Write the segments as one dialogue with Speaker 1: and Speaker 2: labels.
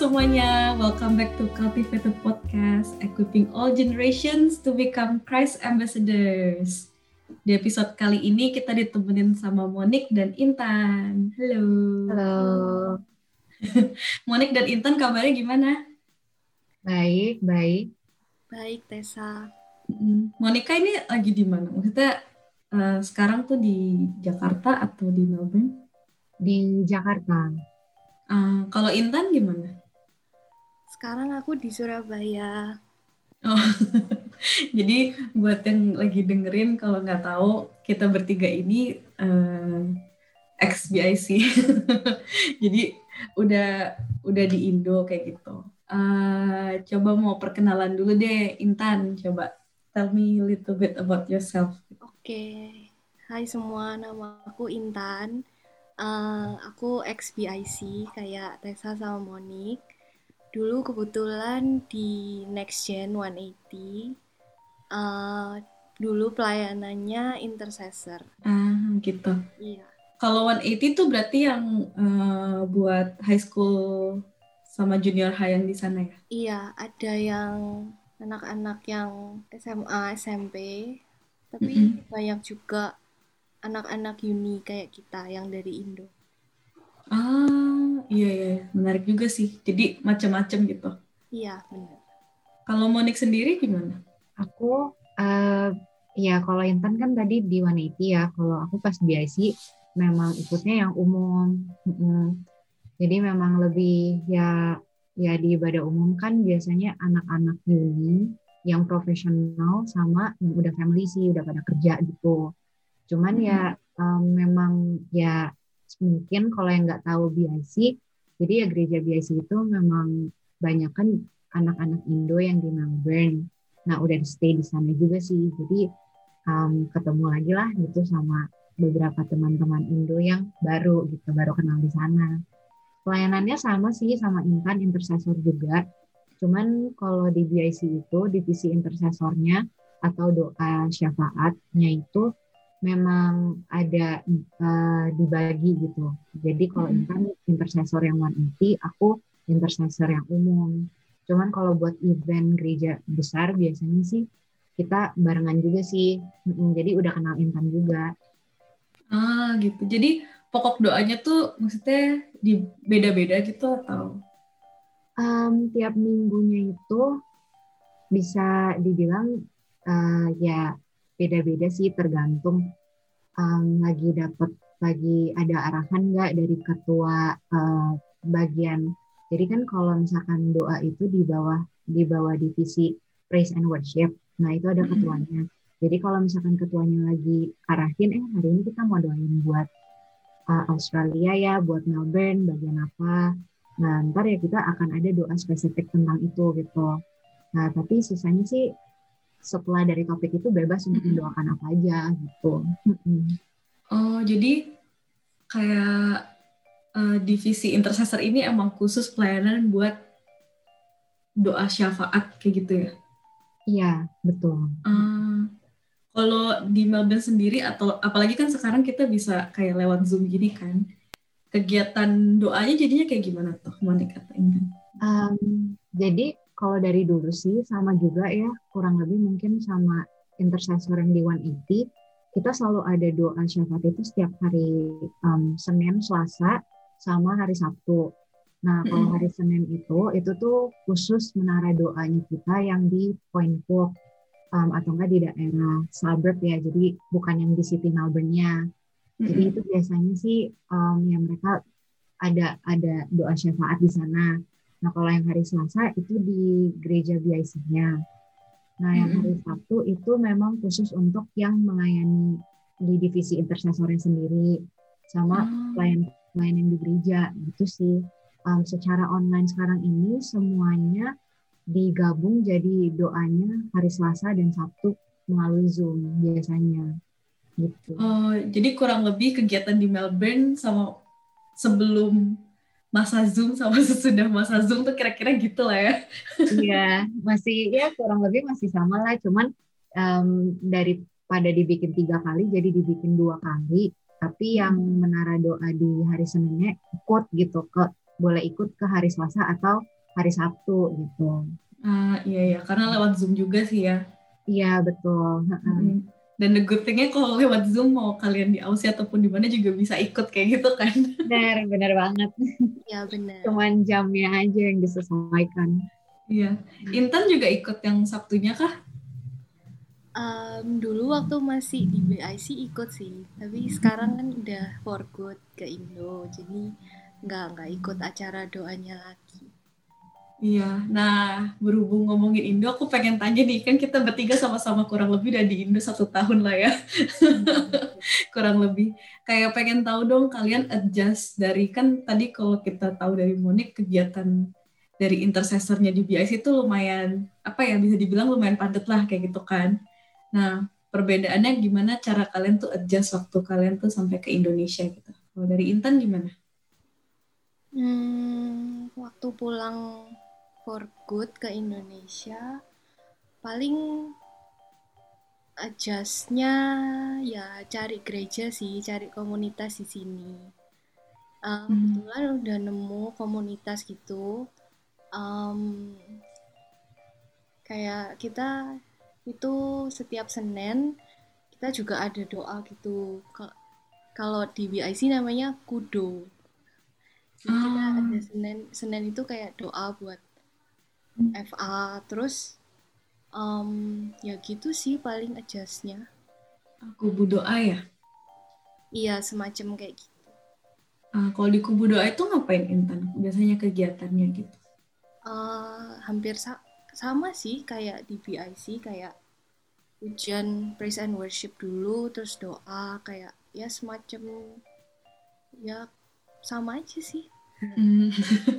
Speaker 1: semuanya, welcome back to Cultivated Podcast, equipping all generations to become Christ ambassadors. Di episode kali ini kita ditemenin sama Monik dan Intan. Halo.
Speaker 2: Halo.
Speaker 1: Monik dan Intan kabarnya gimana?
Speaker 2: Baik, baik.
Speaker 3: Baik, Tessa.
Speaker 1: Monika ini lagi di mana? Maksudnya uh, sekarang tuh di Jakarta atau di Melbourne?
Speaker 2: Di Jakarta.
Speaker 1: Uh, kalau Intan gimana?
Speaker 3: Sekarang aku di Surabaya.
Speaker 1: Oh, jadi buat yang lagi dengerin kalau nggak tahu kita bertiga ini uh, eh, ex BIC. jadi udah udah di Indo kayak gitu. Uh, coba mau perkenalan dulu deh Intan, coba tell me a little bit about yourself.
Speaker 3: Oke, okay. hai semua, nama aku Intan. Uh, aku ex BIC kayak Tessa sama Monik. Dulu kebetulan di Next Gen 180. Uh, dulu pelayanannya intercessor.
Speaker 1: Ah, gitu.
Speaker 3: Iya.
Speaker 1: Kalau 180 itu berarti yang uh, buat high school sama junior high yang di sana ya?
Speaker 3: Iya, ada yang anak-anak yang SMA, SMP, tapi mm -hmm. banyak juga anak-anak uni kayak kita yang dari Indo.
Speaker 1: Ah, iya iya, menarik juga sih. Jadi macam-macam gitu.
Speaker 3: Iya, benar.
Speaker 1: Kalau Monik sendiri gimana?
Speaker 2: Aku uh, ya kalau Intan kan tadi di 180 ya. Kalau aku pas BIC memang ikutnya yang umum. Jadi memang lebih ya ya di ibadah umum kan biasanya anak-anak uni yang profesional sama yang udah family sih udah pada kerja gitu. Cuman hmm. ya um, memang ya mungkin kalau yang nggak tahu BIC, jadi ya gereja BIC itu memang banyak kan anak-anak Indo yang di Melbourne. Nah udah stay di sana juga sih, jadi um, ketemu lagi lah gitu sama beberapa teman-teman Indo yang baru gitu, baru kenal di sana. Pelayanannya sama sih sama Intan intercessor juga. Cuman kalau di BIC itu divisi intercessornya atau doa syafaatnya itu memang ada uh, dibagi gitu. Jadi kalau hmm. Intan intercessor yang 180, aku intercessor yang umum. Cuman kalau buat event gereja besar biasanya sih kita barengan juga sih. Jadi udah kenal Intan juga.
Speaker 1: Ah gitu. Jadi pokok doanya tuh maksudnya di beda-beda gitu atau?
Speaker 2: Um, tiap minggunya itu bisa dibilang uh, ya beda-beda sih tergantung um, lagi dapat lagi ada arahan nggak dari ketua uh, bagian. Jadi kan kalau misalkan doa itu di bawah di bawah divisi praise and worship, nah itu ada ketuanya. Jadi kalau misalkan ketuanya lagi arahin, eh hari ini kita mau doain buat uh, Australia ya, buat Melbourne, bagian apa. Nah ntar ya kita akan ada doa spesifik tentang itu gitu. Nah tapi sisanya sih setelah dari topik itu bebas untuk mendoakan apa aja gitu.
Speaker 1: Oh jadi kayak uh, divisi intercessor ini emang khusus pelayanan buat doa syafaat kayak gitu ya?
Speaker 2: Iya betul.
Speaker 1: Uh, kalau di Melbourne sendiri atau apalagi kan sekarang kita bisa kayak lewat Zoom gini kan, kegiatan doanya jadinya kayak gimana tuh Monica
Speaker 2: Um, jadi kalau dari dulu sih sama juga ya kurang lebih mungkin sama intercessor yang di 180 kita selalu ada doa syafaat itu setiap hari um, Senin, Selasa, sama hari Sabtu. Nah kalau hari Senin itu itu tuh khusus menara doanya kita yang di Point Cook um, atau enggak di daerah suburb ya, jadi bukan yang di City Melbourne-nya. Jadi itu biasanya sih um, yang mereka ada ada doa syafaat di sana. Nah, kalau yang hari Selasa itu di gereja BIC-nya. Nah, yang hari Sabtu itu memang khusus untuk yang melayani di divisi intersesornya sendiri sama pelayan pelayan yang di gereja gitu sih. Um, secara online sekarang ini semuanya digabung jadi doanya hari Selasa dan Sabtu melalui Zoom biasanya. Gitu.
Speaker 1: Oh, jadi kurang lebih kegiatan di Melbourne sama sebelum masa Zoom sama sesudah masa Zoom tuh kira-kira gitu lah ya.
Speaker 2: Iya, masih ya kurang lebih masih sama lah. Cuman um, daripada dibikin tiga kali, jadi dibikin dua kali. Tapi yang menara doa di hari Seninnya ikut gitu ke boleh ikut ke hari Selasa atau hari Sabtu gitu.
Speaker 1: Ah iya ya, karena lewat Zoom juga sih ya.
Speaker 2: Iya betul.
Speaker 1: Mm. Dan the good thing-nya kalau lewat Zoom mau kalian di Aussie ataupun di mana juga bisa ikut kayak gitu kan.
Speaker 2: Benar, benar banget.
Speaker 3: Ya benar.
Speaker 2: Cuman jamnya aja yang disesuaikan.
Speaker 1: Iya. Intan juga ikut yang Sabtunya kah?
Speaker 3: Um, dulu waktu masih di BIC ikut sih, tapi sekarang kan udah for good ke Indo, jadi nggak nggak ikut acara doanya lagi.
Speaker 1: Iya, nah berhubung ngomongin Indo, aku pengen tanya nih, kan kita bertiga sama-sama kurang lebih udah di Indo satu tahun lah ya, kurang lebih. Kayak pengen tahu dong kalian adjust dari kan tadi kalau kita tahu dari Monik kegiatan dari intersesornya di BIC itu lumayan apa ya bisa dibilang lumayan padat lah kayak gitu kan. Nah perbedaannya gimana cara kalian tuh adjust waktu kalian tuh sampai ke Indonesia gitu. Kalau dari Intan gimana?
Speaker 3: Hmm, waktu pulang for good ke Indonesia paling adjustnya ya cari gereja sih cari komunitas di sini. Uh, kebetulan udah nemu komunitas gitu. Um, kayak kita itu setiap Senin kita juga ada doa gitu. Kalau di BIC namanya kudo. Jadi kita ada Senin Senin itu kayak doa buat FA terus um, ya gitu sih paling adjustnya.
Speaker 1: Kubu doa ya?
Speaker 3: Iya semacam kayak gitu.
Speaker 1: Uh, kalau di kubu doa itu ngapain Intan? Biasanya kegiatannya gitu?
Speaker 3: Uh, hampir sa sama sih kayak di BIC kayak ujian praise and worship dulu terus doa kayak ya semacam ya sama aja sih
Speaker 1: Hmm.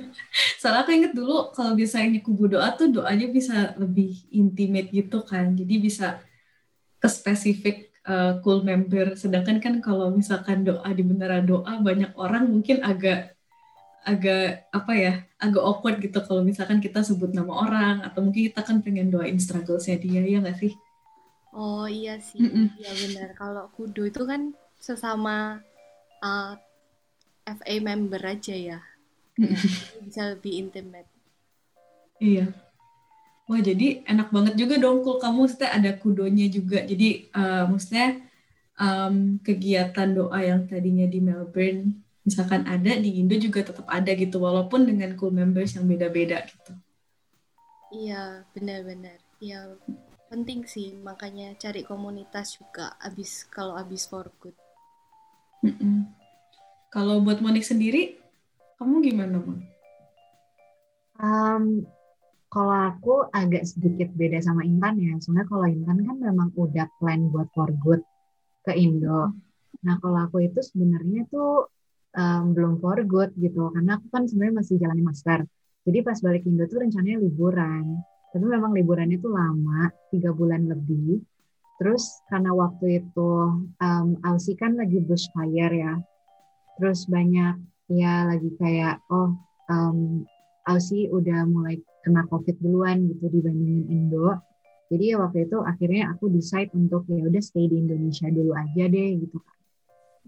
Speaker 1: Soalnya aku inget dulu kalau biasanya kubu doa tuh doanya bisa lebih intimate gitu kan. Jadi bisa ke spesifik uh, cool member. Sedangkan kan kalau misalkan doa di menara doa banyak orang mungkin agak agak apa ya agak awkward gitu kalau misalkan kita sebut nama orang atau mungkin kita kan pengen doain strugglesnya dia ya nggak sih?
Speaker 3: Oh iya sih, mm -mm. ya benar. Kalau kudo itu kan sesama uh, eh, FA member aja ya bisa lebih intimate.
Speaker 1: Iya. Wah jadi enak banget juga dong kul kamu maksudnya ada kudonya juga. Jadi uh, maksudnya um, kegiatan doa yang tadinya di Melbourne misalkan ada di Indo juga tetap ada gitu walaupun dengan cool members yang beda-beda gitu.
Speaker 3: Iya benar-benar. Iya penting sih makanya cari komunitas juga abis kalau abis for good.
Speaker 1: Mm -mm. Kalau buat Monik sendiri kamu gimana, Mon?
Speaker 2: Um, kalau aku agak sedikit beda sama Intan ya. Soalnya kalau Intan kan memang udah plan buat for good ke Indo. Nah kalau aku itu sebenarnya tuh um, belum for good gitu. Karena aku kan sebenarnya masih jalani master. Jadi pas balik Indo tuh rencananya liburan. Tapi memang liburannya tuh lama, tiga bulan lebih. Terus karena waktu itu um, Aussie kan lagi bushfire ya. Terus banyak ya lagi kayak oh um, Aussie udah mulai kena COVID duluan gitu dibandingin Indo. Jadi ya waktu itu akhirnya aku decide untuk ya udah stay di Indonesia dulu aja deh gitu kan.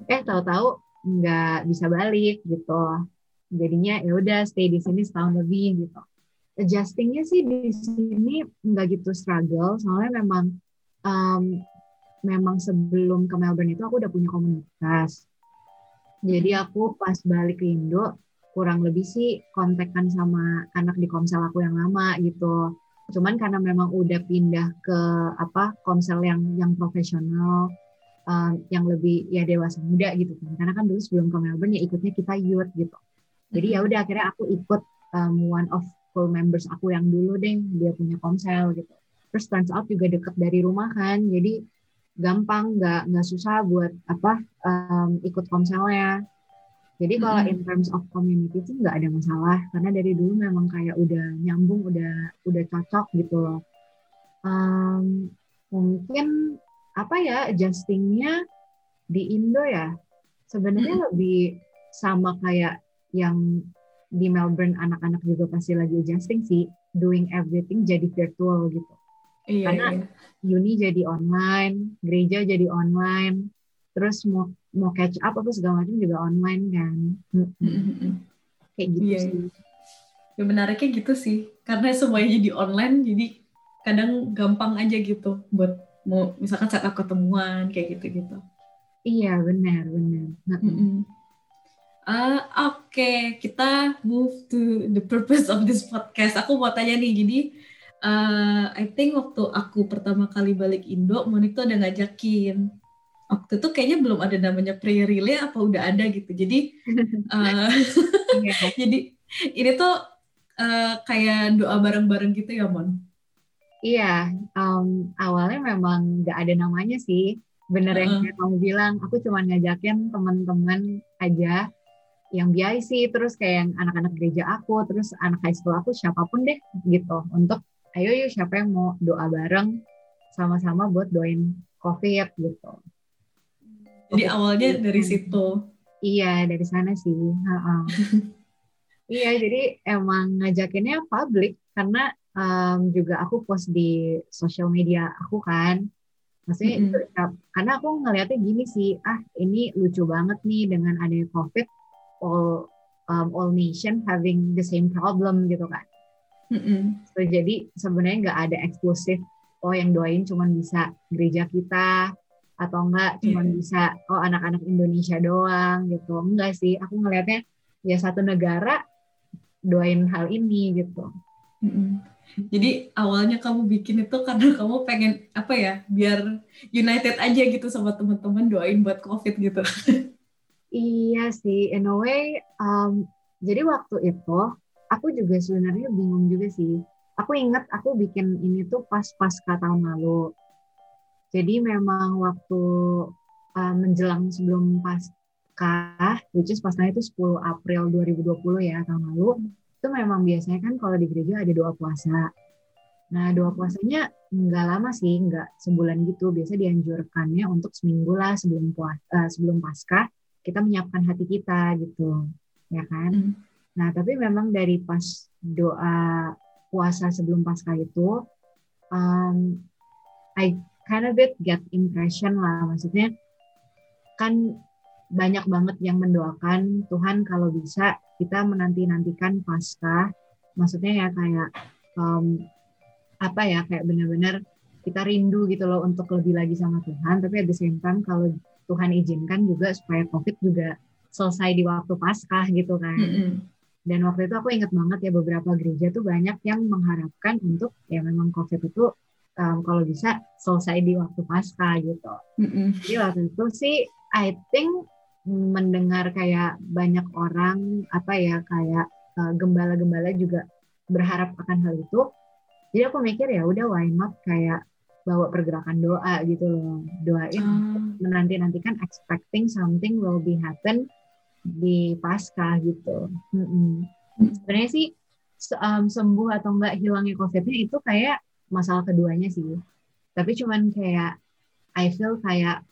Speaker 2: Eh tahu-tahu nggak bisa balik gitu. Jadinya ya udah stay di sini setahun lebih gitu. Adjustingnya sih di sini nggak gitu struggle soalnya memang um, memang sebelum ke Melbourne itu aku udah punya komunitas jadi aku pas balik ke Indo kurang lebih sih kontekan sama anak di komsel aku yang lama gitu. Cuman karena memang udah pindah ke apa komsel yang yang profesional, um, yang lebih ya dewasa muda gitu kan. Karena kan dulu sebelum ke Melbourne ya ikutnya kita youth gitu. Jadi ya udah akhirnya aku ikut um, one of full members aku yang dulu deh dia punya komsel gitu. Terus turns out juga deket dari rumah kan. Jadi gampang nggak nggak susah buat apa um, ikut komselnya jadi kalau mm -hmm. in terms of community itu nggak ada masalah karena dari dulu memang kayak udah nyambung udah udah cocok gitu loh um, mungkin apa ya adjustingnya di Indo ya sebenarnya mm -hmm. lebih sama kayak yang di Melbourne anak-anak juga pasti lagi adjusting sih doing everything jadi virtual gitu Iya, Karena iya. uni jadi online, gereja jadi online, terus mau mau catch up apa segala macam juga online kan. kayak gitu
Speaker 1: Iya,
Speaker 2: sih
Speaker 1: iya. Ya menariknya gitu sih. Karena semuanya jadi online, jadi kadang gampang aja gitu buat mau misalkan setup ketemuan kayak gitu-gitu.
Speaker 2: iya benar benar.
Speaker 1: Mm-mm. Ah, Oke, kita move to the purpose of this podcast. Aku mau tanya nih, jadi uh, I think waktu aku pertama kali balik Indo, Monik tuh ada ngajakin. Waktu itu kayaknya belum ada namanya prayer relay apa udah ada gitu. Jadi uh, jadi ini tuh uh, kayak doa bareng-bareng gitu ya, Mon?
Speaker 2: Iya, em, awalnya memang nggak ada namanya sih. Bener yang
Speaker 1: Heeh.
Speaker 2: kayak kamu bilang, aku cuma ngajakin teman-teman aja yang BIC, terus kayak yang anak-anak gereja aku, terus anak high school aku, siapa pun deh gitu. Untuk ayo yuk siapa yang mau doa bareng sama-sama buat doain COVID gitu.
Speaker 1: Jadi awalnya dari situ.
Speaker 2: Iya, dari sana sih. Heeh. iya, jadi emang ngajakinnya publik karena em, juga aku post di sosial media aku kan. Maksudnya itu ya, karena aku ngelihatnya gini sih, ah ini lucu banget nih dengan adanya COVID, all um, all nation having the same problem gitu kan.
Speaker 1: Mm-mm.
Speaker 2: So, jadi sebenarnya nggak ada eksklusif, oh yang doain cuma bisa gereja kita atau enggak cuma
Speaker 1: Iya.
Speaker 2: bisa oh anak-anak Indonesia doang gitu. Enggak sih, aku ngelihatnya ya satu negara doain hal ini gitu.
Speaker 1: Mm-mm. Jadi awalnya kamu bikin itu karena kamu pengen apa ya biar united aja gitu sama teman-teman doain buat covid gitu.
Speaker 2: Iya sih, in a way. um, jadi waktu itu aku juga sebenarnya bingung juga sih. Aku ingat aku bikin ini tuh pas pasca tahun lalu. Jadi memang waktu uh, menjelang sebelum pasca, which is pascanya itu 10 April 2020 ya tahun lalu. Itu memang biasanya kan kalau di gereja ada doa puasa. Nah doa puasanya nggak lama sih, nggak sebulan gitu. Biasa dianjurkannya untuk seminggu lah sebelum puasa, sebelum pasca kita menyiapkan hati kita gitu ya kan
Speaker 1: Hmm.
Speaker 2: Nah tapi memang dari pas doa puasa sebelum pasca itu um, I kind of bit get impression lah maksudnya kan banyak banget yang mendoakan Tuhan kalau bisa kita menanti nantikan pasca maksudnya ya kayak um, apa ya kayak benar-benar kita rindu gitu loh untuk lebih lagi sama Tuhan tapi at the time kalau Tuhan izinkan juga supaya COVID juga selesai di waktu Paskah gitu kan.
Speaker 1: Mm-mm.
Speaker 2: Dan waktu itu aku ingat banget ya beberapa gereja tuh banyak yang mengharapkan untuk ya memang COVID itu um, kalau bisa selesai di waktu Paskah gitu.
Speaker 1: Mm-mm.
Speaker 2: Jadi waktu itu sih I think mendengar kayak banyak orang apa ya kayak uh, gembala-gembala juga berharap akan hal itu. Jadi aku mikir ya udah why not kayak bawa pergerakan doa gitu loh. Doain
Speaker 1: Ah,
Speaker 2: menanti-nantikan expecting something will be happen di pasca gitu. Mm-mm. Sebenarnya sih um, sembuh atau enggak hilangnya COVID-nya itu kayak masalah keduanya sih. Tapi cuman kayak I feel kayak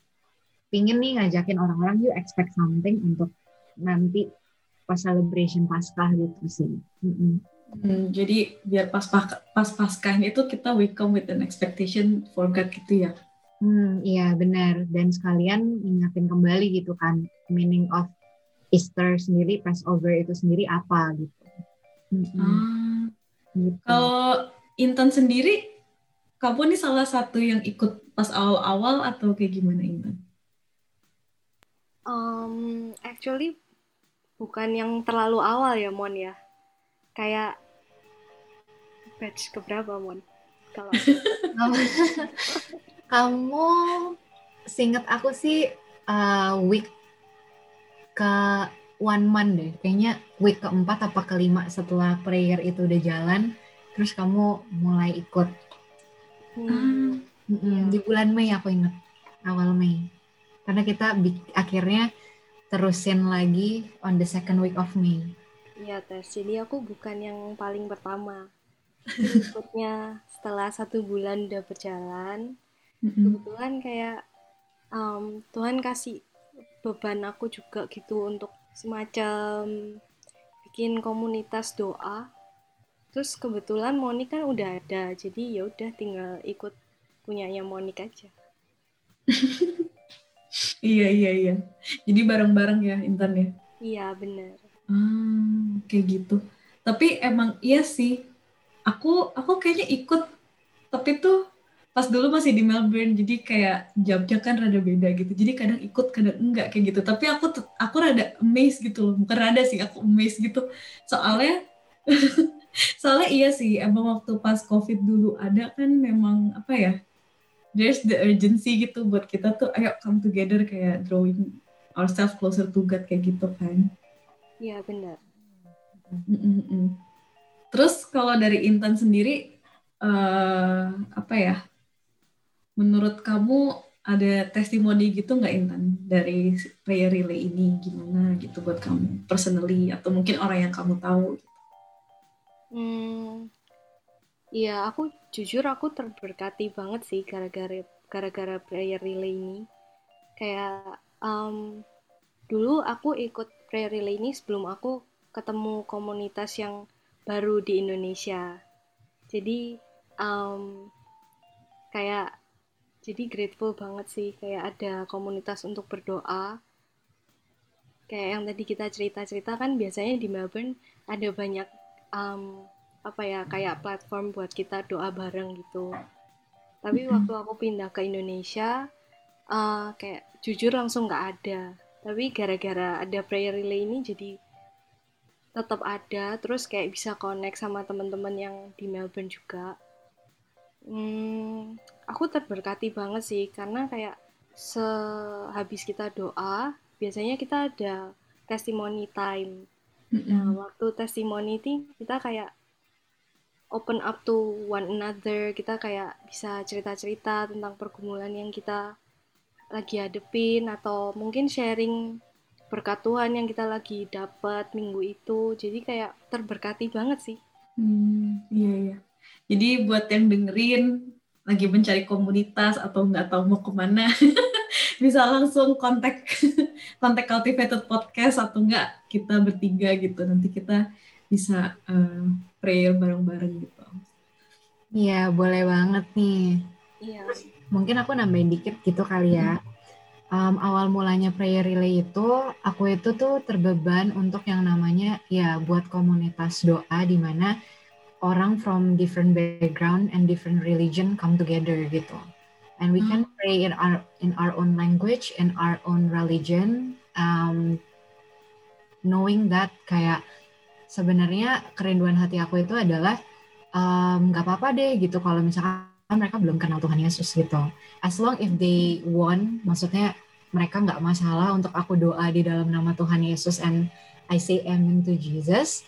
Speaker 2: pingin nih ngajakin orang-orang yuk expect something untuk nanti pas celebration pasca gitu sih. Mm-mm.
Speaker 1: Hmm, jadi biar pas pas pas paskahnya itu kita we come with an expectation for God gitu ya.
Speaker 2: Hmm, iya benar. Dan sekalian ingatin kembali gitu kan meaning of Easter sendiri, Passover itu sendiri apa gitu. Mm-mm,
Speaker 1: Ah,
Speaker 2: gitu.
Speaker 1: kalau Intan sendiri, kamu nih salah satu yang ikut pas awal-awal atau kayak gimana Intan?
Speaker 3: Um, actually bukan yang terlalu awal ya Mon ya. Kayak batch keberapa Mon? Kalau
Speaker 2: Kamu seingat aku sih uh, week ke one month deh. Kayaknya week keempat apa kelima setelah prayer itu udah jalan. Terus kamu mulai ikut.
Speaker 3: Hmm,
Speaker 2: Mm-mm, Di bulan Mei aku inget. Awal Mei. Karena kita akhirnya terusin lagi on the second week of May.
Speaker 3: Iya tes. Jadi aku bukan yang paling pertama. Ikutnya setelah satu bulan udah berjalan. Kebetulan kayak um, Tuhan kasih beban aku juga gitu untuk semacam bikin komunitas doa. Terus kebetulan Monik kan udah ada, jadi ya udah tinggal ikut punyanya Monik aja.
Speaker 1: Iya iya iya. Jadi bareng-bareng ya Intan ya.
Speaker 3: Iya bener.
Speaker 1: Hmm, kayak gitu. Tapi emang iya sih. Aku aku kayaknya ikut tapi tuh pas dulu masih di Melbourne jadi kayak jamnya kan rada beda gitu. Jadi kadang ikut kadang enggak kayak gitu. Tapi aku aku rada amazed gitu loh. Bukan rada sih aku amazed gitu. Soalnya soalnya iya sih emang waktu pas covid dulu ada kan memang apa ya there's the urgency gitu buat kita tuh ayo come together kayak drawing ourselves closer to God kayak gitu kan.
Speaker 3: Iya benar.
Speaker 1: Mm -mm. terus kalau dari Intan sendiri uh, apa ya menurut kamu ada testimoni gitu nggak Intan dari prayer relay ini gimana gitu buat kamu personally atau mungkin orang yang kamu tahu?
Speaker 3: Hmm, iya aku jujur aku terberkati banget sih gara-gara gara-gara prayer relay ini. Kayak um, dulu aku ikut prayer relay ini sebelum aku ketemu komunitas yang baru di Indonesia. Jadi um, kayak jadi grateful banget sih kayak ada komunitas untuk berdoa. Kayak yang tadi kita cerita-cerita kan biasanya di Melbourne ada banyak um, apa ya kayak platform buat kita doa bareng gitu. Tapi waktu aku pindah ke Indonesia uh, kayak jujur langsung nggak ada. Tapi gara-gara ada prayer relay ini jadi tetap ada. Terus kayak bisa connect sama teman-teman yang di Melbourne juga Hmm, aku terberkati banget sih karena kayak sehabis kita doa biasanya kita ada testimoni time. Mm-hmm. Nah waktu testimoni ini kita kayak open up to one another, kita kayak bisa cerita-cerita tentang pergumulan yang kita lagi hadepin atau mungkin sharing berkat Tuhan yang kita lagi dapat minggu itu. Jadi kayak terberkati banget sih.
Speaker 1: Hmm, iya iya. Jadi buat yang dengerin lagi mencari komunitas atau nggak tahu mau ke mana, bisa langsung kontak kontak Cultivated Podcast atau enggak kita bertiga gitu. Nanti kita bisa uh, prayer bareng-bareng gitu.
Speaker 2: Iya, boleh banget nih.
Speaker 3: Iya.
Speaker 2: Mungkin aku nambahin dikit gitu kali ya. Um, awal mulanya prayer relay itu, aku itu tuh terbeban untuk yang namanya ya buat komunitas doa di mana orang from different background and different religion come together gitu. And we can hmm. pray in our in our own language, in our own religion, um, knowing that kayak sebenarnya kerinduan hati aku itu adalah nggak um, apa-apa deh gitu kalau misalkan mereka belum kenal Tuhan Yesus gitu. As long if they want, maksudnya mereka nggak masalah untuk aku doa di dalam nama Tuhan Yesus and I say amen to Jesus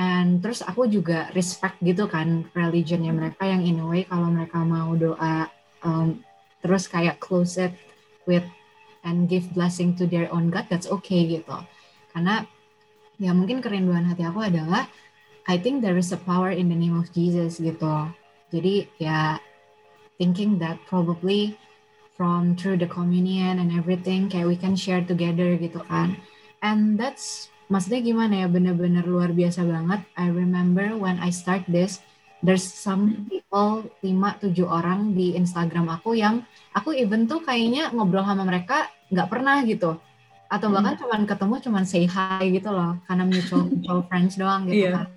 Speaker 2: and terus aku juga respect gitu kan religionnya mereka yang in a way kalau mereka mau doa um, terus kayak close it with and give blessing to their own God that's okay gitu. Karena ya mungkin kerinduan hati aku adalah I think there is a power in the name of Jesus gitu. Jadi ya thinking that probably from through the communion and everything kayak we can share together gitu kan. And that's maksudnya gimana ya? Bener-bener luar biasa banget. I remember when I start this there's some people 5-7 orang di Instagram aku yang aku even tuh kayaknya ngobrol sama mereka nggak pernah gitu. Atau hmm. bahkan hmm. cuman ketemu cuman say hi gitu loh. Karena mutual mutual friends doang gitu yeah. kan.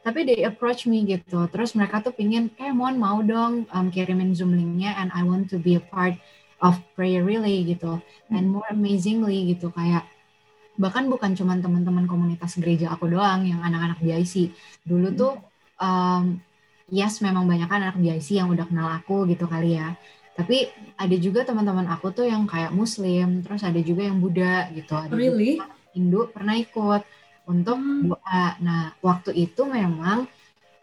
Speaker 2: Tapi they approach me gitu. Terus mereka tuh pingin eh mohon mau dong um, kirimin zoom linknya and I want to be a part of prayer relay gitu. And more amazingly gitu kayak bahkan bukan cuma teman-teman komunitas gereja aku doang yang anak-anak BIC dulu hmm. tuh um, yes memang banyak kan anak BIC yang udah kenal aku gitu kali ya tapi ada juga teman-teman aku tuh yang kayak muslim terus ada juga yang Buddha gitu ada
Speaker 1: really?
Speaker 2: juga Hindu pernah ikut untuk hmm. doa nah waktu itu memang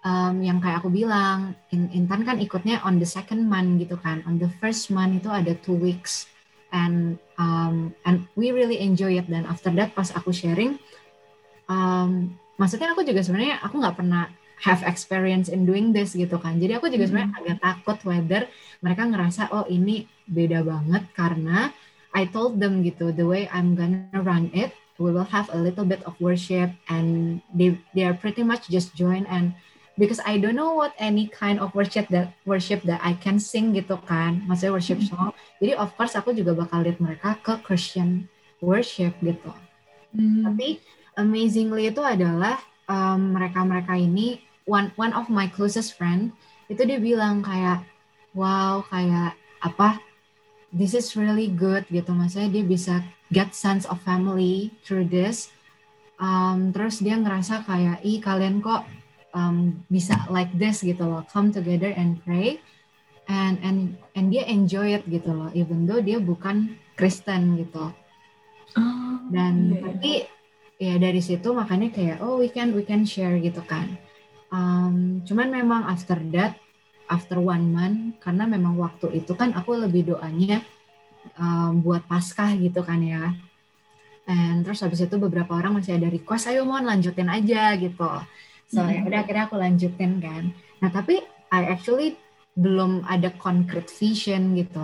Speaker 2: um, yang kayak aku bilang Intan kan ikutnya on the second month gitu kan on the first month itu ada two weeks and um, and we really enjoy it dan after that pas aku sharing um, maksudnya aku juga sebenarnya aku nggak pernah have experience in doing this gitu kan jadi aku juga hmm. sebenarnya agak takut whether mereka ngerasa oh ini beda banget karena I told them gitu the way I'm gonna run it we will have a little bit of worship and they they are pretty much just join and because I don't know what any kind of worship that worship that I can sing gitu kan. Maksudnya worship hmm. song. Jadi of course aku juga bakal lihat mereka ke Christian worship gitu. Hmm. tapi amazingly itu adalah um, mereka-mereka ini one one of my closest friend itu dia bilang kayak wow kayak apa this is really good gitu. Maksudnya dia bisa get sense of family through this. Um, terus dia ngerasa kayak ih kalian kok um, bisa like this gitu loh come together and pray and and and dia enjoy it gitu loh even though dia bukan Kristen gitu.
Speaker 1: Oh,
Speaker 2: dan
Speaker 1: iya, iya.
Speaker 2: tapi ya dari situ makanya kayak oh we can we can share gitu kan. Um, cuman memang after that after one month karena memang waktu itu kan aku lebih doanya um, buat paskah gitu kan ya. And terus habis itu beberapa orang masih ada request ayo mau lanjutin aja gitu so ya
Speaker 1: Mhm.
Speaker 2: udah akhirnya aku lanjutin kan. Nah tapi I actually belum ada concrete vision gitu.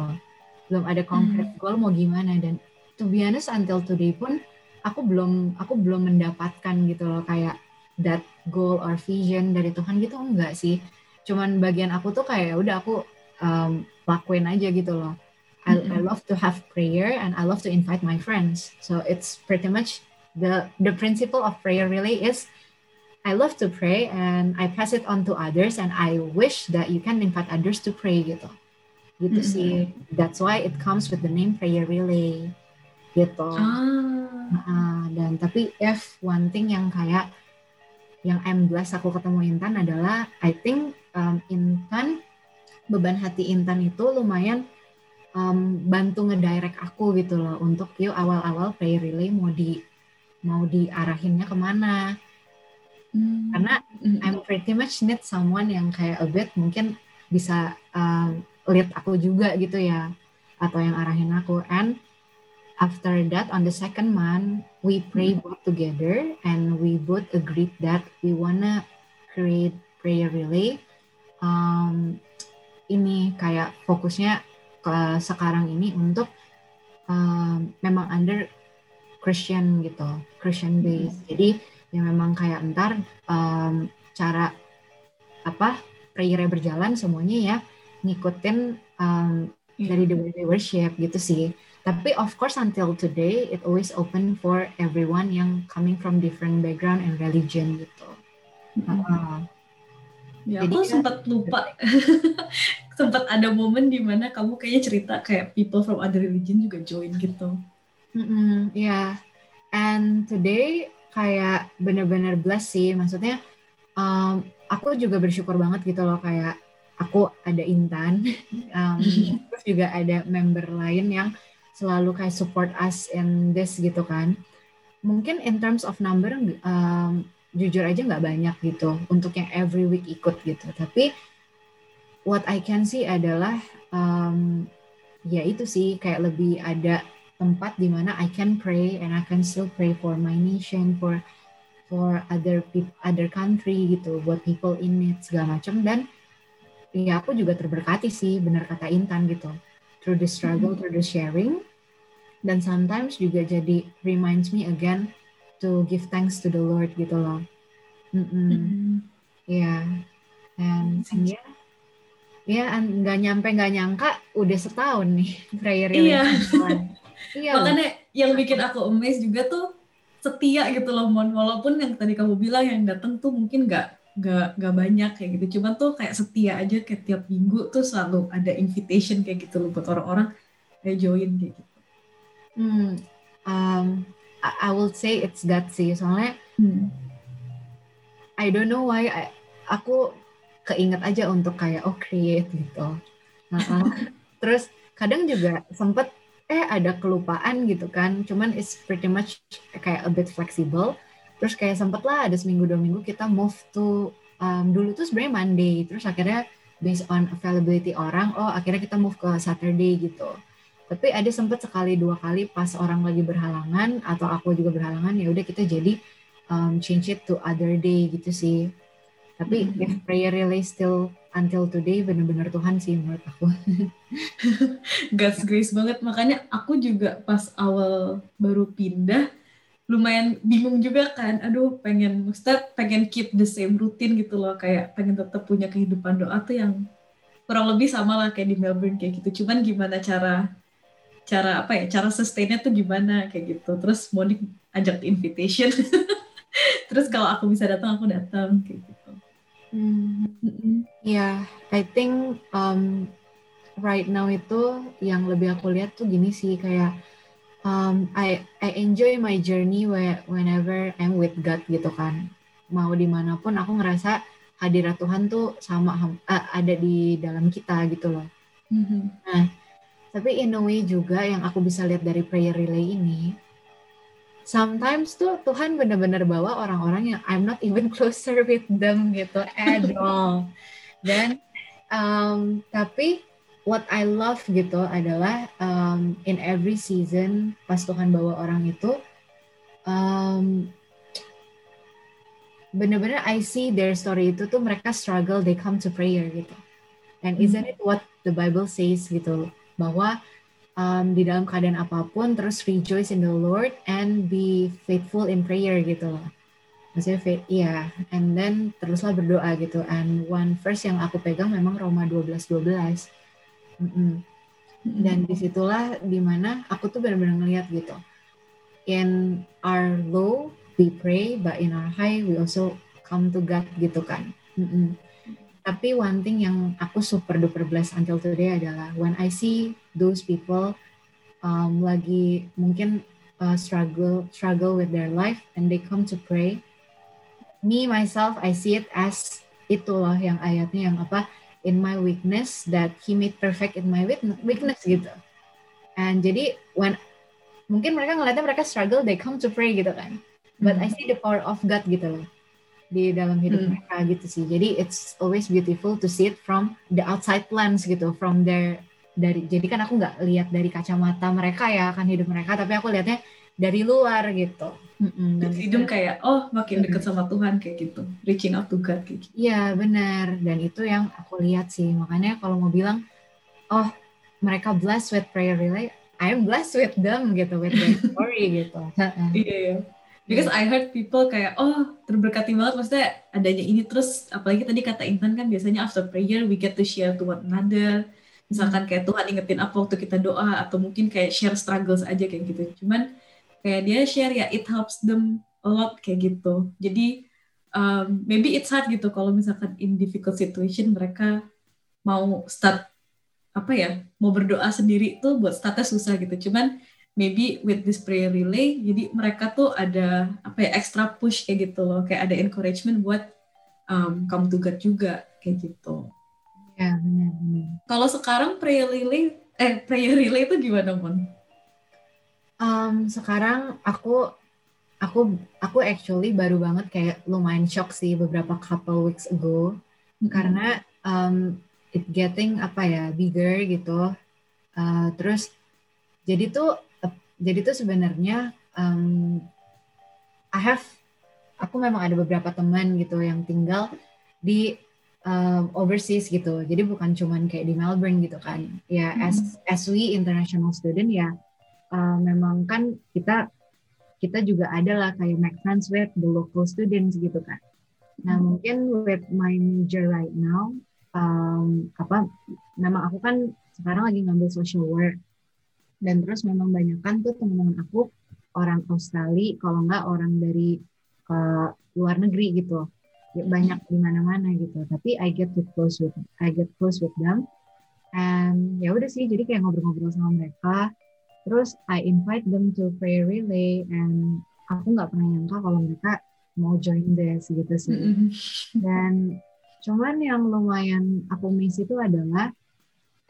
Speaker 2: Belum ada concrete goal mau gimana. Dan to be honest until today pun aku belum aku belum mendapatkan gitu loh kayak that goal or vision dari Tuhan gitu enggak sih. Cuman bagian aku tuh kayak ya udah aku um, lakuin aja gitu loh. I, I
Speaker 1: Mhm.
Speaker 2: love to have prayer and I love to invite my friends. So it's pretty much the the principle of prayer really is I love to pray and I pass it on to others and I wish that you can invite others to pray gitu. Gitu
Speaker 1: Mhm.
Speaker 2: sih. That's why it comes with the name prayer relay gitu.
Speaker 1: Ah,
Speaker 2: Ah, dan tapi if one thing yang kayak yang I'm blessed aku ketemu Intan adalah I think um, Intan beban hati Intan itu lumayan um, bantu ngedirect aku gitu loh untuk yuk awal-awal prayer relay mau di mau diarahinnya ke mana
Speaker 1: hmm.
Speaker 2: karena
Speaker 1: Mhm.
Speaker 2: I'm pretty much need someone yang kayak a bit mungkin bisa um, lead aku juga gitu ya atau yang arahin aku and after that on the second month we pray both together and we both agreed that we wanna create prayer relay um, ini kayak fokusnya ke sekarang ini untuk um, memang under Christian gitu Christian base jadi yang memang kayak ntar um, cara apa prayernya berjalan semuanya ya ngikutin um,
Speaker 1: Iya.
Speaker 2: dari the way we worship gitu sih. Tapi of course until today it always open for everyone yang coming from different background and religion gitu.
Speaker 1: Mhm.
Speaker 2: Uh,
Speaker 1: Ya,
Speaker 2: Jadi
Speaker 1: aku
Speaker 2: ya-
Speaker 1: sempat lupa. sempat ada momen di mana kamu kayaknya cerita kayak people from other religion juga join gitu.
Speaker 2: mm-mm, yeah. And today kayak bener-bener blessed sih. Maksudnya um, aku juga bersyukur banget gitu loh kayak aku ada Intan, um, terus juga ada member lain yang selalu kayak support us in this gitu kan. Mungkin in terms of number um, jujur aja nggak banyak gitu untuk yang every week ikut gitu. Tapi what I can see adalah um, ya itu sih kayak lebih ada tempat di mana I can pray and I can still pray for my nation, for for other people, other country gitu, buat people in need segala macam dan ya aku juga terberkati sih benar kata Intan gitu through the struggle, through the sharing dan sometimes juga jadi reminds me again to give thanks to the Lord gitu loh. Mm-mm.
Speaker 1: Mhm.
Speaker 2: Ya, and, and ya, ya and nggak nyampe nggak nyangka udah setahun nih prayer
Speaker 1: Iya.
Speaker 2: Iya.
Speaker 1: Makanya yang bikin aku amazed juga tuh setia gitu loh Mon walaupun yang tadi kamu bilang yang datang tuh mungkin nggak nggak nggak banyak kayak gitu cuman tuh kayak setia aja kayak tiap minggu tuh selalu ada invitation kayak gitu loh buat orang-orang kayak join kayak gitu.
Speaker 2: Hmm, um, I, I will say it's God sih soalnya
Speaker 1: Hmm.
Speaker 2: I don't know why I- aku keinget aja untuk kayak oh create gitu. Nah, terus kadang juga sempet eh ada kelupaan gitu kan. Cuman it's pretty much kayak a bit flexible. Terus kayak sempet lah ada seminggu dua minggu kita move to um, dulu tuh sebenarnya Monday. Terus akhirnya based on availability orang, oh akhirnya kita move ke Saturday gitu. Tapi ada sempet sekali dua kali pas orang lagi berhalangan atau aku juga berhalangan ya udah kita jadi um, change it to other day gitu sih. Tapi
Speaker 1: Mhm.
Speaker 2: if prayer really still until today bener-bener Tuhan sih menurut aku.
Speaker 1: God's grace banget. Makanya aku juga pas awal baru pindah lumayan bingung juga kan. Aduh pengen maksudnya pengen keep the same routine gitu loh. Kayak pengen tetap punya kehidupan doa tuh yang kurang lebih sama lah kayak di Melbourne kayak gitu. Cuman gimana cara cara apa ya? Cara sustainnya tuh gimana kayak gitu. Terus Monik ajak invitation. Terus kalau aku bisa datang aku datang kayak gitu
Speaker 2: Hmm. Ya, I think um, right now itu yang lebih aku lihat tuh gini sih kayak um, I I enjoy my journey whenever I'm with God gitu kan. Mau di mana pun aku ngerasa hadirat Tuhan tuh sama uh, ada di dalam kita gitu loh. Mm-hmm. Nah, tapi in a way juga yang aku bisa lihat dari prayer relay ini, sometimes tuh Tuhan benar-benar bawa orang-orang yang I'm not even closer with them gitu at all. Dan um, tapi what I love gitu adalah um, in every season pas Tuhan bawa orang itu um, benar-benar I see their story itu tuh mereka struggle they come to prayer gitu. And isn't it what the Bible says gitu bahwa um, di dalam keadaan apa pun terus rejoice in the Lord and be faithful in prayer gitu loh maksudnya faith iya yeah. and then teruslah berdoa gitu and one verse yang aku pegang memang Roma 12 12 mm -mm. dan di situlah di mana aku tuh benar-benar ngeliat gitu in our low we pray but in our high we also come to God gitu kan mm -mm. Tapi one thing yang aku super duper blessed until today adalah when I see those people um, lagi mungkin uh, struggle struggle with their life and they come to pray me myself I see it as itulah yang ayatnya yang apa in my weakness that he made perfect in my weakness gitu. And jadi when mungkin mereka ngeliatnya mereka struggle they come to pray gitu kan. But I hmm. see the power of God gitu loh di dalam hidup hmm. mereka gitu sih jadi it's always beautiful to see it from the outside lens gitu from their dari jadi kan aku nggak lihat dari kacamata mereka ya kan hidup mereka tapi aku lihatnya dari luar gitu.
Speaker 1: Mm-mm, dan hidung kayak oh makin dekat sama Tuhan kayak gitu, reaching out to God kayak gitu.
Speaker 2: Iya benar dan itu yang aku lihat sih makanya kalau mau bilang oh mereka blessed with prayer relay, I'm blessed with them gitu with their story gitu.
Speaker 1: Iya iya. Because I heard people kayak oh terberkati banget. Maksudnya adanya ini terus apalagi tadi kata Intan kan biasanya after prayer we get to share to one another. Misalkan kayak Tuhan ingetin apa waktu kita doa atau mungkin kayak share struggles aja kayak gitu. Cuman kayak dia share ya it helps them a lot kayak gitu. Jadi um, maybe it's hard gitu kalau misalkan in difficult situation mereka mau start apa ya mau berdoa sendiri tuh buat startnya susah gitu. Cuman maybe with this prayer relay jadi mereka tuh ada apa ya extra push kayak gitu loh kayak ada encouragement buat um, come to God juga kayak gitu
Speaker 2: Ya benar.
Speaker 1: Kalau sekarang prayer relay, eh prayer relay itu gimana Mon?
Speaker 2: Um, sekarang aku aku aku actually baru banget kayak lumayan shock sih beberapa couple weeks ago hmm. karena um, it getting apa ya bigger gitu. Uh, terus jadi tuh uh, jadi tuh sebenarnya um, I have aku memang ada beberapa teman gitu yang tinggal di um, overseas gitu. Jadi bukan cuman kayak di Melbourne gitu kan. Ya hmm. as as we international student ya uh, memang kan kita kita juga ada lah kayak make friends with the local students gitu kan. Nah hmm. mungkin with my major right now, um, apa, memang aku kan sekarang lagi ngambil social work dan terus memang banyak kan tuh teman-teman aku orang Australia, kalau nggak orang dari uh, luar negeri gitu ya banyak di mana-mana gitu. Tapi I get to close with I get close with them. And ya udah sih jadi kayak ngobrol-ngobrol sama mereka. Terus I invite them to prayer relay and aku nggak pernah nyangka kalau mereka mau join this gitu sih. Dan cuman yang lumayan aku miss itu adalah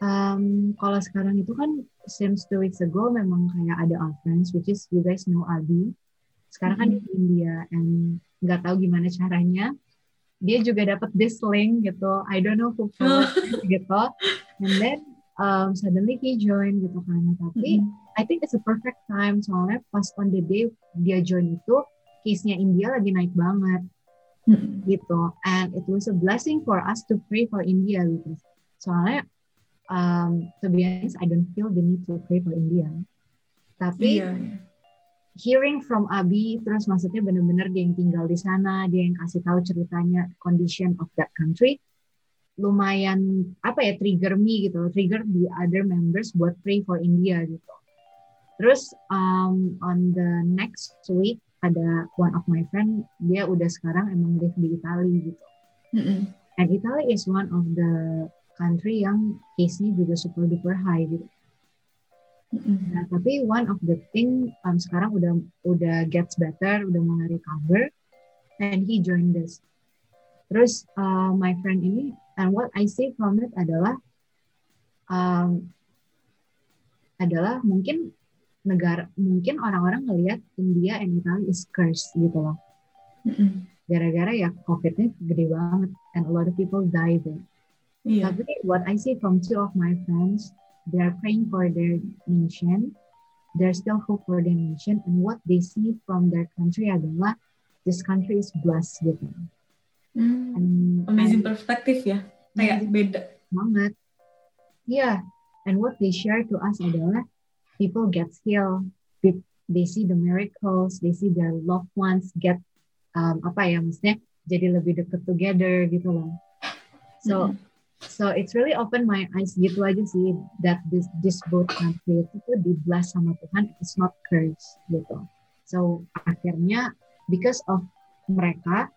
Speaker 2: um, kalau sekarang itu kan since two weeks ago memang kayak ada our friends which is you guys know Abi. Sekarang kan mm -hmm. di India and nggak tahu gimana caranya. Dia juga dapat this link gitu. I don't know who oh. gitu. And then um, suddenly he join gitu kan. Tapi mm -hmm. I think it's a perfect time. Soalnya pas on the day dia join itu case-nya India lagi naik banget. Mm -hmm. gitu. And it was a blessing for us to pray for India gitu. Soalnya um, to be honest I don't feel the need to pray for India tapi yeah, yeah hearing from Abi terus maksudnya benar-benar dia yang tinggal di sana dia yang kasih tahu ceritanya condition of that country lumayan apa ya trigger me gitu trigger the other members buat pray for India gitu terus um, on the next week ada one of my friend dia udah sekarang emang live di Italia gitu.
Speaker 1: Mm-mm.
Speaker 2: And Italy is one of the country yang case-nya juga super duper high gitu. Nah, tapi one of the thing um, sekarang udah udah gets better, udah mulai recover, and he joined this. Terus uh, my friend ini, and what I see from it adalah um, adalah mungkin negara mungkin orang-orang ngelihat India and Italy is cursed gitu loh. Gara-gara ya COVID-nya gede banget and a lot of people die there.
Speaker 1: Iya.
Speaker 2: Tapi what I see from two of my friends, they are praying for their nation. There's still hope for their nation. And what they see from their country adalah this country is blessed gitu.
Speaker 1: Hmm.
Speaker 2: And,
Speaker 1: Amazing
Speaker 2: and
Speaker 1: perspektif ya. Kayak beda.
Speaker 2: banget. Yeah. And what they share to us adalah people get healed. They see the miracles. They see their loved ones get um, apa ya maksudnya jadi lebih dekat together gitu loh. So
Speaker 1: Mm-mm.
Speaker 2: So it's really open my eyes gitu aja sih that this this both country itu di bless sama Tuhan it's not curse gitu. So akhirnya because of mereka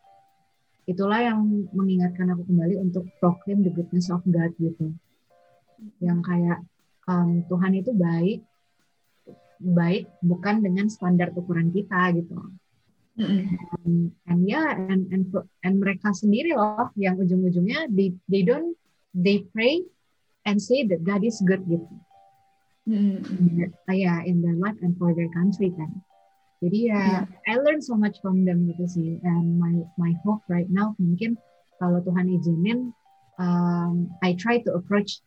Speaker 2: itulah yang mengingatkan aku kembali untuk proclaim the goodness of God gitu. Yang kayak um, Tuhan itu baik baik bukan dengan standar ukuran kita gitu.
Speaker 1: Mm-mm.
Speaker 2: And, and yeah, and and and mereka sendiri loh yang ujung-ujungnya they they don't they pray and say that God is good gitu. In their, uh, yeah, in their life and for their country kan. Jadi ya, I learned so much from them gitu sih. And my my hope right now mungkin kalau Tuhan izinin, um, I try to approach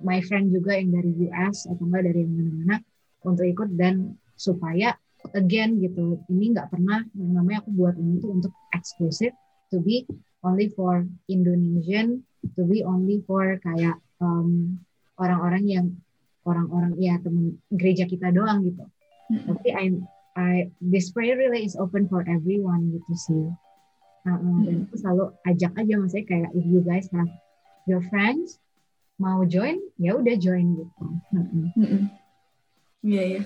Speaker 2: my friend juga yang dari US atau enggak dari yang mana-mana untuk ikut dan supaya again gitu ini nggak pernah yang namanya aku buat ini tuh untuk eksklusif to be only for Indonesian to be only for kayak um, orang-orang yang orang-orang ya teman gereja kita doang gitu
Speaker 1: Mm-mm.
Speaker 2: tapi I I this prayer really is open for everyone gitu sih Uh, uh, dan aku selalu ajak aja maksudnya kayak if you guys have your friends mau join ya udah join gitu Uh, uh.
Speaker 1: Mm-mm. Iya ya.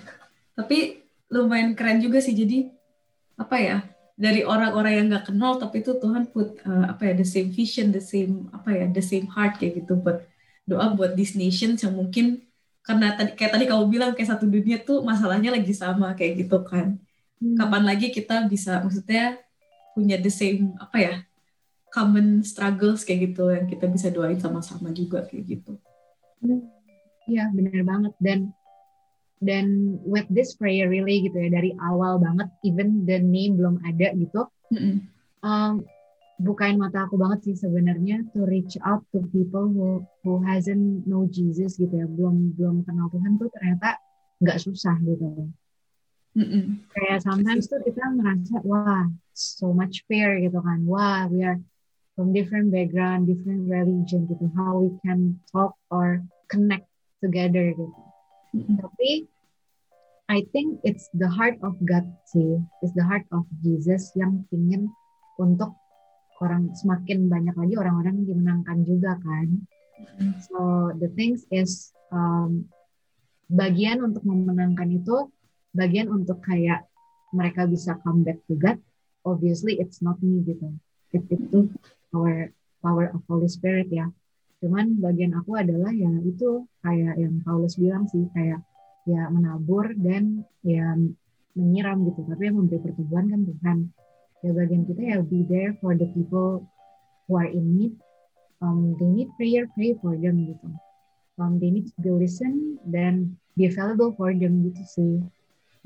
Speaker 1: Tapi lumayan keren juga sih. Jadi apa ya? Dari orang-orang yang nggak kenal, tapi itu Tuhan put uh, apa ya? The same vision, the same apa ya? The same heart kayak gitu buat doa buat these nations yang mungkin karena tadi kayak tadi kamu bilang kayak satu dunia tuh masalahnya lagi sama kayak gitu kan.
Speaker 2: Hmm.
Speaker 1: Kapan lagi kita bisa maksudnya punya the same apa ya? common struggles kayak gitu yang kita bisa doain sama-sama juga kayak gitu.
Speaker 2: Iya bener banget dan dan with this prayer really gitu ya dari awal banget even the name belum ada gitu
Speaker 1: Mm-mm.
Speaker 2: um, bukain mata aku banget sih sebenarnya to reach out to people who who hasn't know Jesus gitu ya belum belum kenal Tuhan tuh ternyata nggak susah gitu
Speaker 1: Mm-mm.
Speaker 2: kayak sometimes tuh kita ngerasa wah so much fear gitu kan wah we are from different background different religion gitu how we can talk or connect together gitu
Speaker 1: Mm-mm.
Speaker 2: tapi I think it's the heart of God sih it's the heart of Jesus yang ingin untuk orang semakin banyak lagi orang-orang dimenangkan juga kan
Speaker 1: Mm-mm.
Speaker 2: so the things is um, bagian untuk memenangkan itu bagian untuk kayak mereka bisa come back to God obviously it's not me gitu it itu power power of Holy Spirit ya cuman bagian aku adalah ya itu kayak yang Paulus bilang sih kayak ya menabur dan ya menyiram gitu. Tapi yang memberi pertumbuhan kan Tuhan. Ya bagian kita ya be there for the people who are in need. Um, they need prayer pray for them gitu. Um, they need to be listen dan be available for them gitu sih.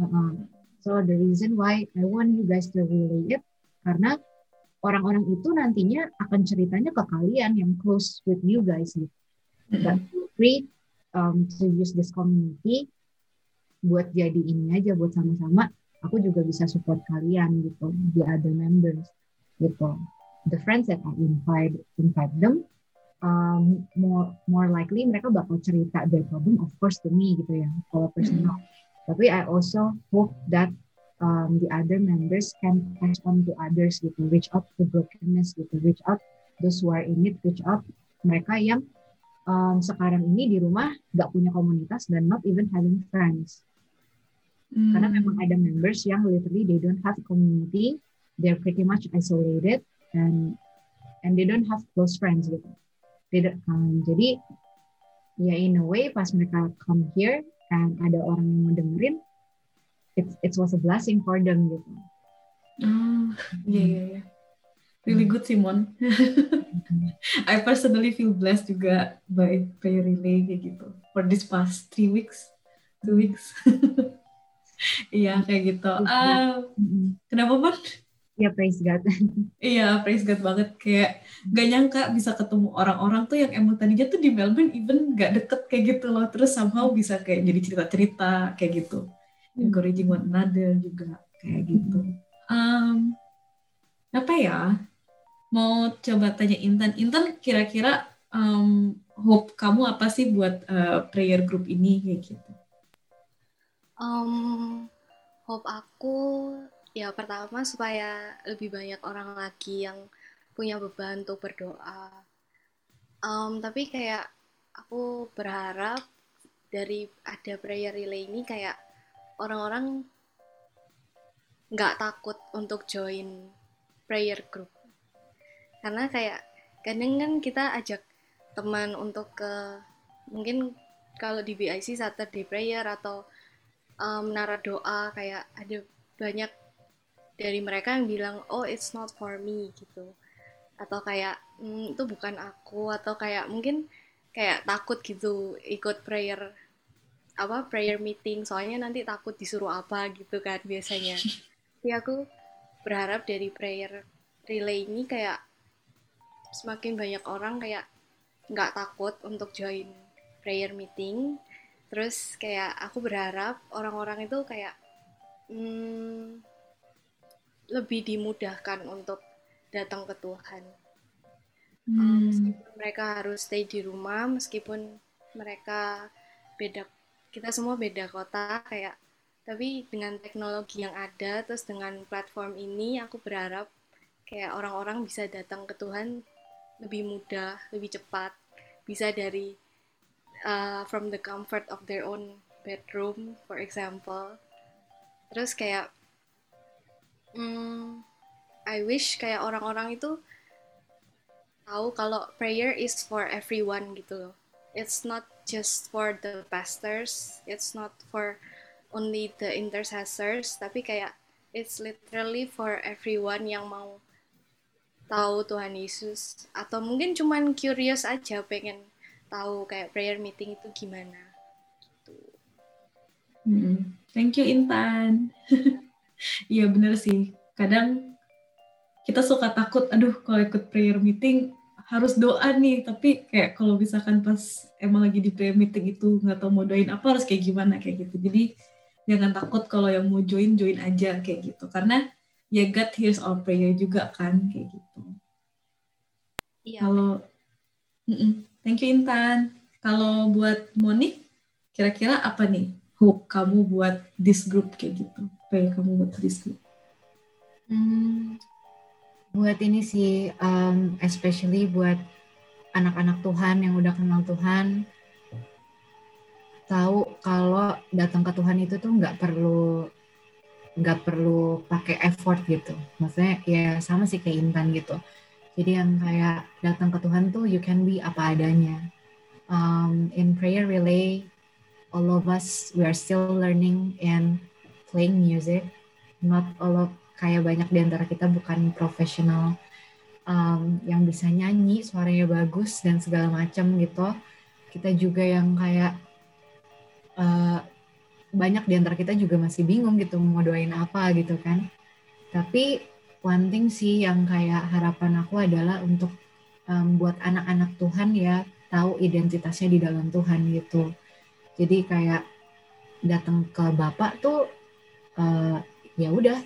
Speaker 2: Uh-uh. so the reason why I want you guys to relate it karena orang-orang itu nantinya akan ceritanya ke kalian yang close with you guys gitu but feel free um, to use this community buat jadi ini aja buat sama-sama. Aku juga bisa support kalian gitu the other members gitu. The friends that I invite invite them um, more more likely mereka bakal cerita their problem of course to me gitu ya kalau personal. Tapi I also hope that um, the other members can pass on to others gitu reach out to brokenness gitu reach out those who are in it reach out mereka yang um, sekarang ini di rumah nggak punya komunitas dan not even having friends Hmm. Karena memang ada members yang literally they don't have community, they're pretty much isolated and and they don't have close friends gitu. Tidak um, jadi ya in a way pas mereka come here and ada orang yang mau dengerin, it it was a blessing for them gitu.
Speaker 1: Oh, iya iya iya. Really good Simon. I personally feel blessed juga by prayer relay kayak gitu for this past three weeks, two weeks. Iya kayak gitu. Uh, kenapa bang?
Speaker 2: Iya praise God.
Speaker 1: iya praise God banget kayak gak nyangka bisa ketemu orang-orang tuh yang emang tadinya tuh di Melbourne even gak deket kayak gitu loh terus somehow bisa kayak jadi cerita-cerita kayak gitu. Encouraging one another juga kayak gitu. Um, apa ya? Mau coba tanya Intan. Intan kira-kira um, hope kamu apa sih buat uh, prayer group ini kayak gitu?
Speaker 3: Um, hope aku ya pertama supaya lebih banyak orang lagi yang punya beban untuk berdoa. Um, tapi kayak aku berharap dari ada prayer relay ini kayak orang-orang nggak takut untuk join prayer group. Karena kayak kadang kan kita ajak teman untuk ke mungkin kalau di BIC Saturday prayer atau um, menara doa kayak ada banyak dari mereka yang bilang oh it's not for me gitu atau kayak mm, itu bukan aku atau kayak mungkin kayak takut gitu ikut prayer apa prayer meeting. Soalnya nanti takut disuruh apa gitu kan biasanya. Tapi aku berharap dari prayer relay ini kayak semakin banyak orang kayak nggak takut untuk join prayer meeting. Terus kayak aku berharap orang-orang itu kayak hmm, lebih dimudahkan untuk datang ke Tuhan. Hmm. um, meskipun mereka harus stay di rumah meskipun mereka beda kita semua beda kota kayak tapi dengan teknologi yang ada terus dengan platform ini aku berharap kayak orang-orang bisa datang ke Tuhan lebih mudah lebih cepat bisa dari uh, from the comfort of their own bedroom, for example. Terus kayak, hmm, I wish kayak orang-orang itu tahu kalau prayer is for everyone gitu loh. It's not just for the pastors, it's not for only the intercessors, tapi kayak it's literally for everyone yang mau tahu Tuhan Yesus atau mungkin cuman curious aja pengen tahu kayak prayer meeting itu gimana gitu.
Speaker 1: Hmm. Thank you Intan. Iya bener sih. Kadang kita suka takut, aduh kalau ikut prayer meeting harus doa nih. Tapi kayak kalau misalkan pas emang lagi di prayer meeting itu nggak tahu mau doain apa harus kayak gimana kayak gitu. Jadi jangan takut kalau yang mau join join aja kayak gitu. Karena ya God hears our prayer juga kan kayak gitu. Iya. Kalau mm -mm. Thank you Intan. Kalau buat Monik, kira-kira apa nih hope kamu buat this group kayak gitu? Apa yang kamu buat this group?
Speaker 2: Hmm, buat ini sih, um, especially buat anak-anak Tuhan yang udah kenal Tuhan, tahu kalau datang ke Tuhan itu tuh nggak perlu nggak perlu pakai effort gitu. Maksudnya ya sama sih kayak Intan gitu jadi yang kayak datang ke Tuhan tuh you can be apa adanya. Um, in prayer relay, all of us we are still learning and playing music. Not all of kayak banyak di antara kita bukan profesional um, yang bisa nyanyi, suaranya bagus dan segala macam gitu. Kita juga yang kayak uh, banyak di antara kita juga masih bingung gitu mau doain apa gitu kan. Tapi one thing sih yang kayak harapan aku adalah untuk um, buat anak-anak Tuhan ya tahu identitasnya di dalam Tuhan gitu. Jadi kayak datang ke Bapak tuh uh, ya udah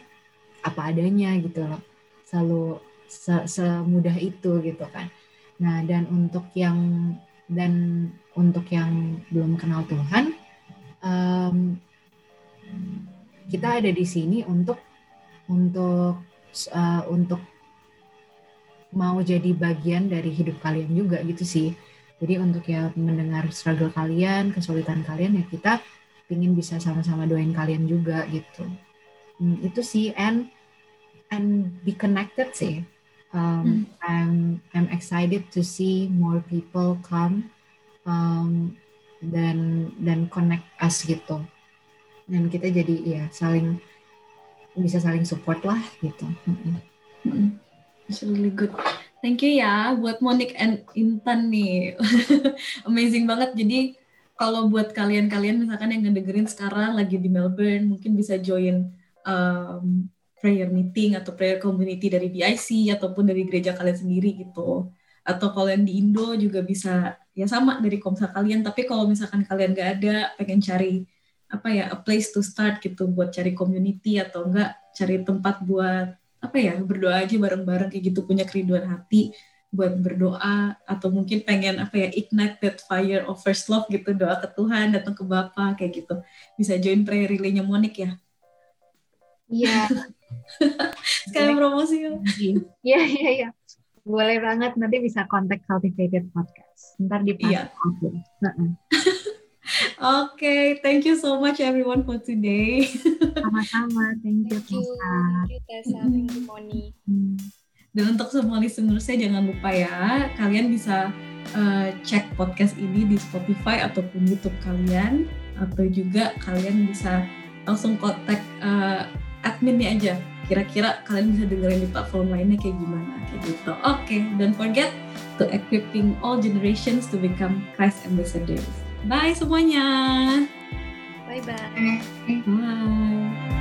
Speaker 2: apa adanya gitu loh. Selalu se semudah itu gitu kan. Nah, dan untuk yang dan untuk yang belum kenal Tuhan um, kita ada di sini untuk untuk uh, untuk mau jadi bagian dari hidup kalian juga gitu sih. Jadi untuk ya mendengar struggle kalian, kesulitan kalian ya kita pingin bisa sama-sama doain kalian juga gitu hmm, itu sih and and be connected sih um, hmm. I'm I'm excited to see more people come um, dan dan connect us gitu dan kita jadi ya saling bisa saling support lah gitu. Mm
Speaker 1: -hmm. It's really good. Thank you ya buat Monik and Intan nih. Amazing banget. Jadi kalau buat kalian-kalian misalkan yang ngedengerin sekarang lagi di Melbourne, mungkin bisa join um, prayer meeting atau prayer community dari BIC ataupun dari gereja kalian sendiri gitu. Atau kalau yang di Indo juga bisa ya sama dari komsa kalian. Tapi kalau misalkan kalian nggak ada, pengen cari apa ya a place to start gitu buat cari community atau enggak cari tempat buat apa ya berdoa aja bareng-bareng kayak gitu punya kerinduan hati buat berdoa atau mungkin pengen apa ya ignite that fire of first love gitu doa ke Tuhan datang ke Bapa kayak gitu bisa join prayer relay-nya Monik ya
Speaker 2: iya
Speaker 1: sekali promosi
Speaker 2: ya iya iya iya boleh banget nanti bisa kontak cultivated podcast. Ntar di iya.
Speaker 1: Oke, okay, thank you so much everyone for today.
Speaker 2: Sama-sama, thank you
Speaker 3: Thank you, thank you Tessa, thank you Moni.
Speaker 1: Hmm. Dan untuk semua listener saya jangan lupa ya, kalian bisa uh, cek podcast ini di Spotify ataupun YouTube kalian, atau juga kalian bisa langsung kontak uh, adminnya aja. Kira-kira kalian bisa dengerin di platform lainnya kayak gimana, kayak gitu. Oke, okay, don't forget to equipping all generations to become Christ ambassadors. Bye semuanya.
Speaker 3: Bye-bye. Bye.